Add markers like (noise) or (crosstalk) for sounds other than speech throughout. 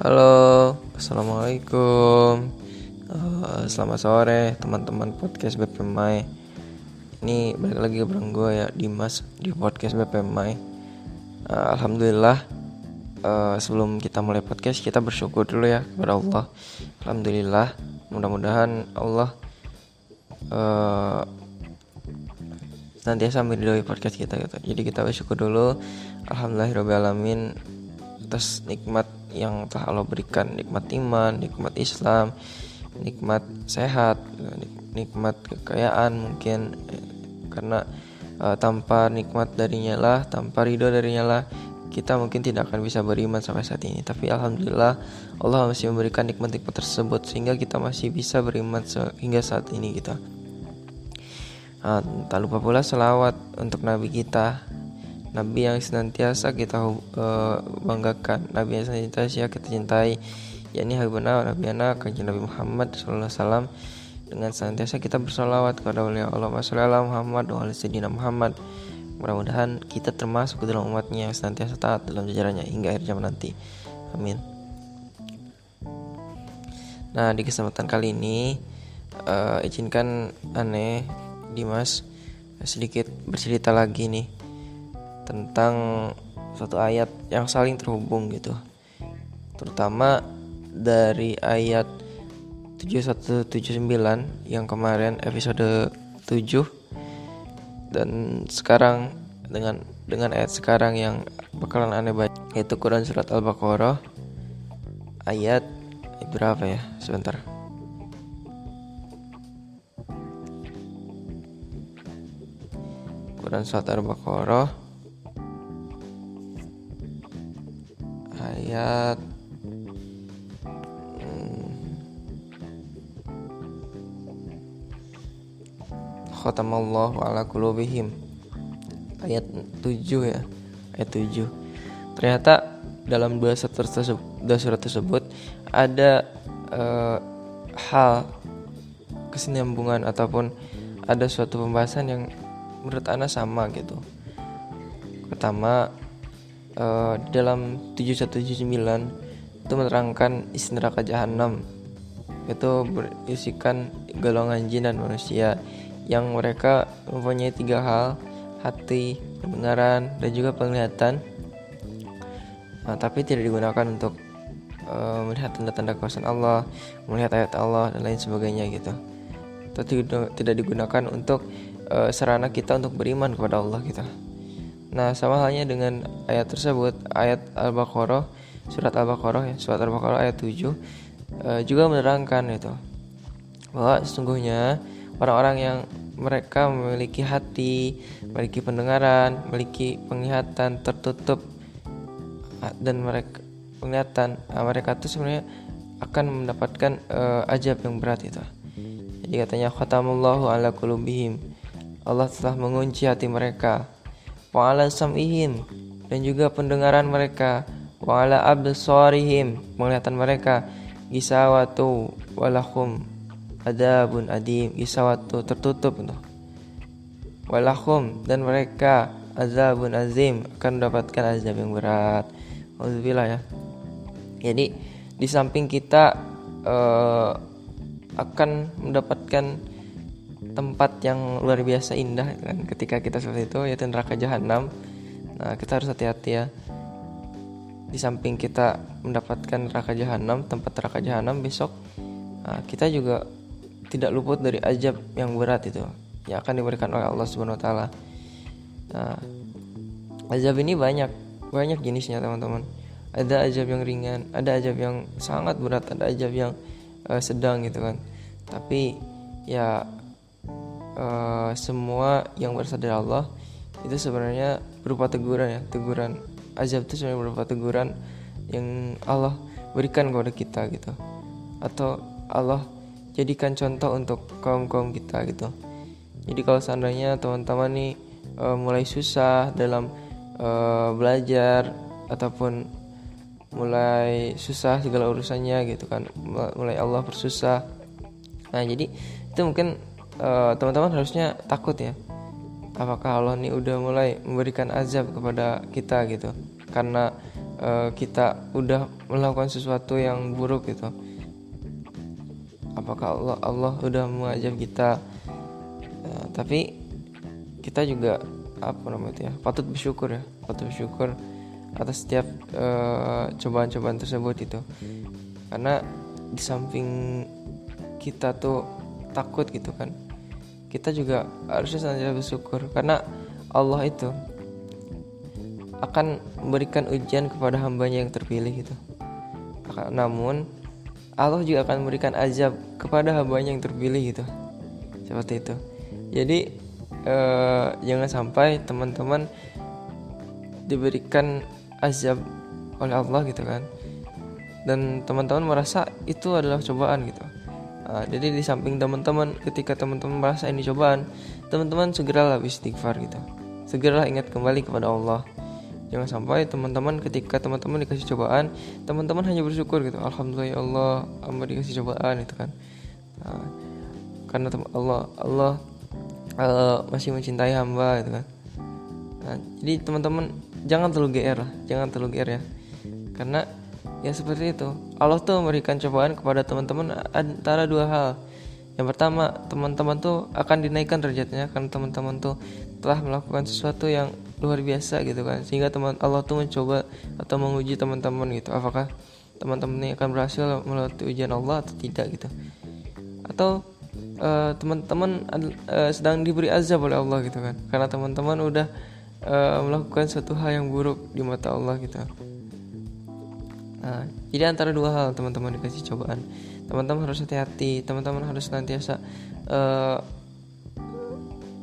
Halo, assalamualaikum. Uh, selamat sore teman-teman podcast BPMai. Ini balik lagi bareng gue ya Dimas di podcast BPMai. Uh, Alhamdulillah. Uh, sebelum kita mulai podcast kita bersyukur dulu ya kepada Allah. Alhamdulillah. Mudah-mudahan Allah uh, senantiasa meridhoi podcast kita gitu. Jadi kita bersyukur dulu. Alhamdulillahirobbilalamin atas nikmat yang telah Allah berikan, nikmat iman, nikmat Islam, nikmat sehat, nikmat kekayaan mungkin karena uh, tanpa nikmat darinya lah, tanpa ridho darinya lah kita mungkin tidak akan bisa beriman sampai saat ini. Tapi alhamdulillah Allah masih memberikan nikmat-nikmat tersebut sehingga kita masih bisa beriman hingga saat ini kita. Gitu. Uh, tak lupa pula selawat untuk Nabi kita Nabi yang senantiasa kita uh, banggakan, Nabi yang senantiasa kita cintai, yakni benar Nabi anak Nabi Muhammad SAW dengan senantiasa kita bersolawat kepada wali Allah Masallallahu Muhammad wa Sayyidina Muhammad. Mudah-mudahan kita termasuk dalam umatnya yang senantiasa taat dalam jajarannya hingga akhir zaman nanti. Amin. Nah di kesempatan kali ini uh, izinkan aneh Dimas sedikit bercerita lagi nih tentang suatu ayat yang saling terhubung gitu. Terutama dari ayat 7179 yang kemarin episode 7 dan sekarang dengan dengan ayat sekarang yang bakalan aneh baca yaitu Quran surat Al-Baqarah ayat berapa ya? Sebentar. Quran surat Al-Baqarah hmm, khatamallahu ala qulubihim. Ayat 7 ya. Ayat 7 ternyata dalam dua surat tersebut, dua surat tersebut ada uh, hal kesinambungan ataupun ada suatu pembahasan yang menurut Ana sama gitu. Pertama uh, dalam 7179 itu menerangkan isi neraka jahanam. Itu berisikan golongan jin dan manusia yang mereka mempunyai tiga hal hati pendengaran dan juga penglihatan. Nah, tapi tidak digunakan untuk uh, melihat tanda-tanda kuasa Allah melihat ayat Allah dan lain sebagainya gitu. Itu tidak digunakan untuk uh, sarana kita untuk beriman kepada Allah gitu Nah, sama halnya dengan ayat tersebut, ayat Al-Baqarah, surat Al-Baqarah ya, surat Al-Baqarah ayat 7 uh, eh, juga menerangkan itu bahwa sesungguhnya orang-orang yang mereka memiliki hati, memiliki pendengaran, memiliki penglihatan tertutup dan mereka penglihatan mereka itu sebenarnya akan mendapatkan uh, ajab yang berat itu. Jadi katanya khatamullahu ala. Allah telah mengunci hati mereka wa ala sam'ihim dan juga pendengaran mereka wa ala absarihim penglihatan mereka gisawatu walahum adabun adim gisawatu tertutup tuh walahum dan mereka azabun azim akan mendapatkan azab yang berat. Alhamdulillah ya. Jadi di samping kita uh, akan mendapatkan tempat yang luar biasa indah kan? Ketika kita seperti itu yaitu neraka jahanam nah kita harus hati-hati ya. Di samping kita mendapatkan neraka jahanam tempat neraka jahanam besok nah, kita juga tidak luput dari ajab yang berat itu yang akan diberikan oleh Allah Subhanahu Wa Taala. Nah azab ini banyak banyak jenisnya teman-teman. Ada ajab yang ringan ada ajab yang sangat berat ada ajab yang uh, sedang gitu kan. Tapi ya uh, semua yang berasal dari Allah itu sebenarnya berupa teguran ya teguran. Azab itu sebenarnya berupa teguran yang Allah berikan kepada kita gitu. Atau Allah jadikan contoh untuk kaum kaum kita gitu. Jadi kalau seandainya teman-teman nih uh, mulai susah dalam uh, belajar ataupun mulai susah segala urusannya gitu kan mulai Allah bersusah. Nah jadi itu mungkin eh, teman-teman harusnya takut ya. Apakah Allah ini udah mulai memberikan azab kepada kita gitu? Karena uh, kita udah melakukan sesuatu yang buruk gitu. Apakah Allah Allah udah mengajak kita? Uh, tapi kita juga apa namanya ya patut bersyukur ya. Patut bersyukur atas setiap cobaan cobaan-cobaan tersebut itu. Karena di samping kita tuh takut gitu kan kita juga harusnya senantiasa bersyukur karena Allah itu akan memberikan ujian kepada hambanya yang terpilih gitu namun Allah juga akan memberikan azab kepada hambanya yang terpilih gitu seperti itu. Jadi eh, jangan sampai teman-teman diberikan azab oleh Allah gitu kan. Dan teman-teman merasa itu adalah cobaan gitu nah, jadi di samping teman-teman ketika teman-teman merasa ini cobaan teman-teman segeralah istighfar gitu. Segeralah ingat kembali kepada Allah. Jangan sampai teman-teman ketika teman-teman dikasih cobaan teman-teman hanya bersyukur gitu. Alhamdulillah ya Allah amba dikasih cobaan itu kan. Nah, karena Allah Allah uh, masih mencintai hamba gitu kan. Nah, jadi teman-teman jangan terlalu GR lah jangan terlalu GR ya. Karena ya seperti itu Allah tuh memberikan cobaan kepada teman-teman antara dua hal. Yang pertama teman-teman tuh akan dinaikkan derajatnya karena teman-teman tuh telah melakukan sesuatu yang luar biasa gitu kan. Sehingga teman Allah tuh mencoba atau menguji teman-teman gitu. Apakah teman-teman ini akan berhasil melewati ujian Allah atau tidak gitu. Atau uh, teman-teman uh, sedang diberi azab oleh Allah gitu kan. Karena teman-teman udah uh, melakukan suatu hal yang buruk di mata Allah gitu Nah, jadi antara dua hal teman-teman dikasih cobaan. Teman-teman harus hati-hati, teman-teman harus nantiasa uh,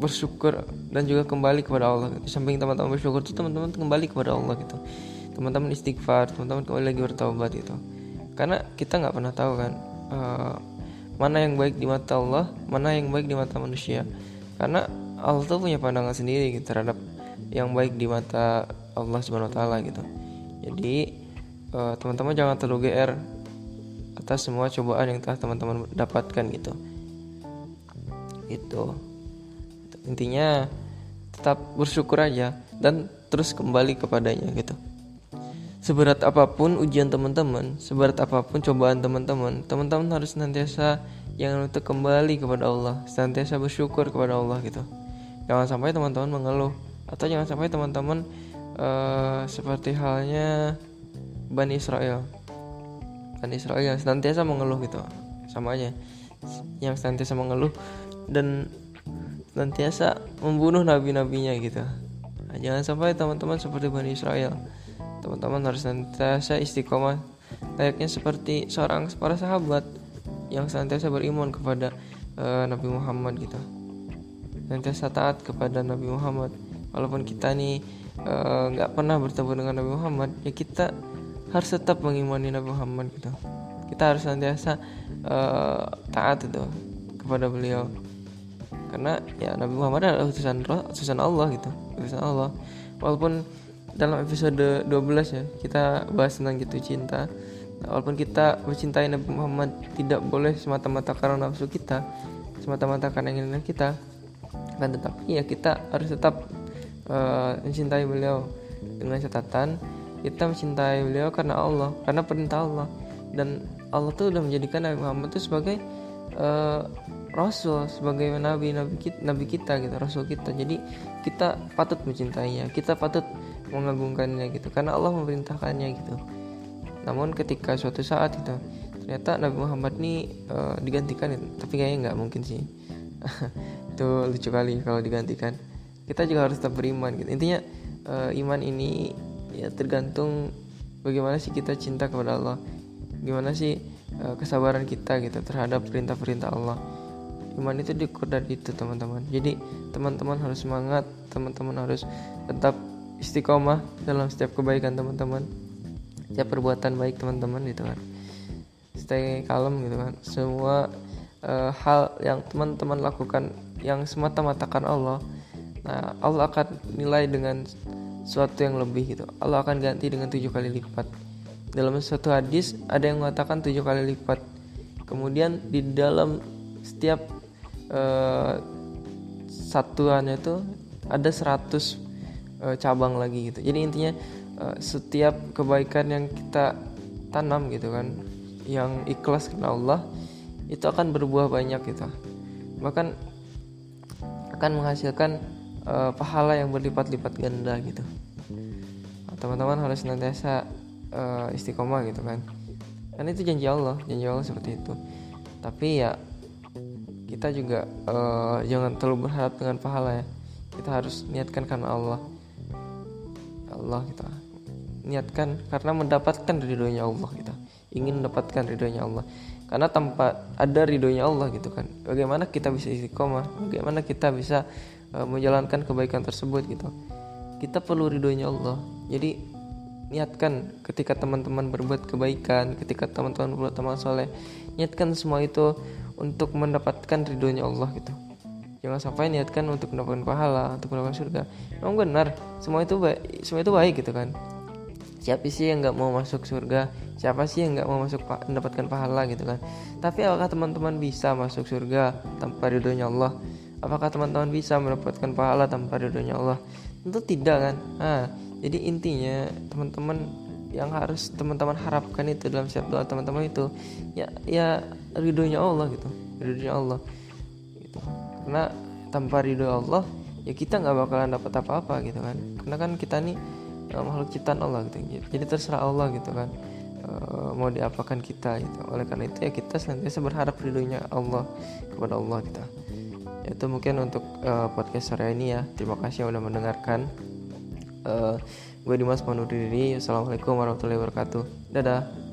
bersyukur dan juga kembali kepada Allah. Di samping teman-teman bersyukur itu teman-teman kembali kepada Allah gitu. Teman-teman istighfar, teman-teman kembali lagi bertaubat itu. Karena kita nggak pernah tahu kan uh, mana yang baik di mata Allah, mana yang baik di mata manusia. Karena Allah tuh punya pandangan sendiri gitu terhadap yang baik di mata Allah Subhanahu wa taala gitu. Jadi uh, teman-teman jangan terlalu GR atas semua cobaan yang telah teman-teman dapatkan gitu. Itu intinya tetap bersyukur aja dan terus kembali kepadanya gitu. Seberat apa pun ujian teman-teman seberat apa pun cobaan teman-teman teman-teman harus nantiasa jangan untuk kembali kepada Allah senantiasa bersyukur kepada Allah gitu. Jangan sampai teman-teman mengeluh atau jangan sampai teman-teman uh, seperti halnya Bani Israel. Bani Israel yang senantiasa mengeluh gitu. Sama aja. Yang senantiasa mengeluh dan senantiasa membunuh nabi-nabinya gitu. Nah, jangan sampai teman-teman seperti Bani Israel. Teman-teman harus senantiasa istiqomah. Layaknya seperti seorang para sahabat yang senantiasa beriman kepada uh, Nabi Muhammad gitu. Senantiasa taat kepada Nabi Muhammad. Walaupun kita nih eh, nggak uh, pernah bertemu dengan Nabi Muhammad ya kita harus tetap mengimani Nabi Muhammad gitu. Kita harus senantiasa uh, taat itu kepada beliau. Karena ya Nabi Muhammad adalah utusan utusan Allah gitu utusan Allah. Walaupun dalam episode 12 ya kita bahas tentang gitu cinta. Walaupun kita mencintai Nabi Muhammad tidak boleh semata-mata karena nafsu kita semata-mata karena inginan kita kan tetapi ya kita harus tetap uh, mencintai beliau dengan catatan kita mencintai beliau karena Allah karena perintah Allah. Dan Allah tuh udah menjadikan Nabi Muhammad itu sebagai uh, rasul sebagai nabi nabi kita, nabi kita gitu rasul kita. Jadi kita patut mencintainya kita patut mengagungkannya gitu karena Allah memerintahkannya gitu. Namun ketika suatu saat itu ternyata Nabi Muhammad ini uh, digantikan tapi kayaknya nggak mungkin sih. (laughs) Itu lucu kali kalau digantikan. Kita juga harus tetap beriman gitu. Intinya uh, iman ini ya tergantung bagaimana sih kita cinta kepada Allah. Gimana sih uh, kesabaran kita gitu terhadap perintah-perintah Allah. Iman itu diukur dari itu teman-teman. Jadi teman-teman harus semangat teman-teman harus tetap istiqomah dalam setiap kebaikan teman-teman. Setiap perbuatan baik teman-teman gitu kan. Stay kalem gitu kan. Semua uh, hal yang teman-teman lakukan yang semata-mata kan Allah nah Allah akan nilai dengan sesuatu yang lebih gitu. Allah akan ganti dengan tujuh kali lipat. Dalam satu hadis ada yang mengatakan tujuh kali lipat. Kemudian di dalam setiap uh, satuannya itu ada seratus uh, cabang lagi gitu. Jadi intinya uh, setiap kebaikan yang kita tanam gitu kan yang ikhlas karena Allah itu akan berbuah banyak gitu. Bahkan akan menghasilkan uh, pahala yang berlipat-lipat ganda gitu teman-teman harus senantiasa uh, istiqomah gitu kan. Karena itu janji Allah janji Allah seperti itu. Tapi ya kita juga uh, jangan terlalu berharap dengan pahala ya. Kita harus niatkan karena Allah. Allah kita niatkan karena mendapatkan ridhonya Allah kita. Ingin mendapatkan ridhonya Allah. Karena tanpa ada ridhonya Allah gitu kan bagaimana kita bisa istiqomah? Bagaimana kita bisa uh, menjalankan kebaikan tersebut gitu kita perlu ridhonya Allah. Jadi niatkan ketika teman-teman berbuat kebaikan ketika teman-teman berbuat amal soleh niatkan semua itu untuk mendapatkan ridhonya Allah gitu. Jangan sampai niatkan untuk mendapatkan pahala untuk mendapatkan surga. Memang benar semua itu baik semua itu baik gitu kan. Siapa sih yang nggak mau masuk surga? Siapa sih yang nggak mau masuk mendapatkan pahala gitu kan? Tapi apakah teman-teman bisa masuk surga tanpa ridhonya Allah? Apakah teman-teman bisa mendapatkan pahala tanpa ridhonya Allah tentu tidak kan? Nah jadi intinya teman-teman yang harus teman-teman harapkan itu dalam setiap doa teman-teman itu ya ya ridhonya Allah gitu. Ridhonya Allah gitu. Karena tanpa ridho Allah ya kita nggak bakalan dapat apa-apa gitu kan. Karena kan kita nih uh, makhluk ciptaan Allah gitu. Jadi terserah Allah gitu kan. Uh, mau diapakan kita gitu. Oleh karena itu ya kita senantiasa berharap ridhonya Allah kepada Allah kita itu mungkin untuk uh, podcast sore ini ya. Terima kasih sudah mendengarkan. Uh, gue Dimas Manudiri Assalamualaikum warahmatullahi wabarakatuh. Dadah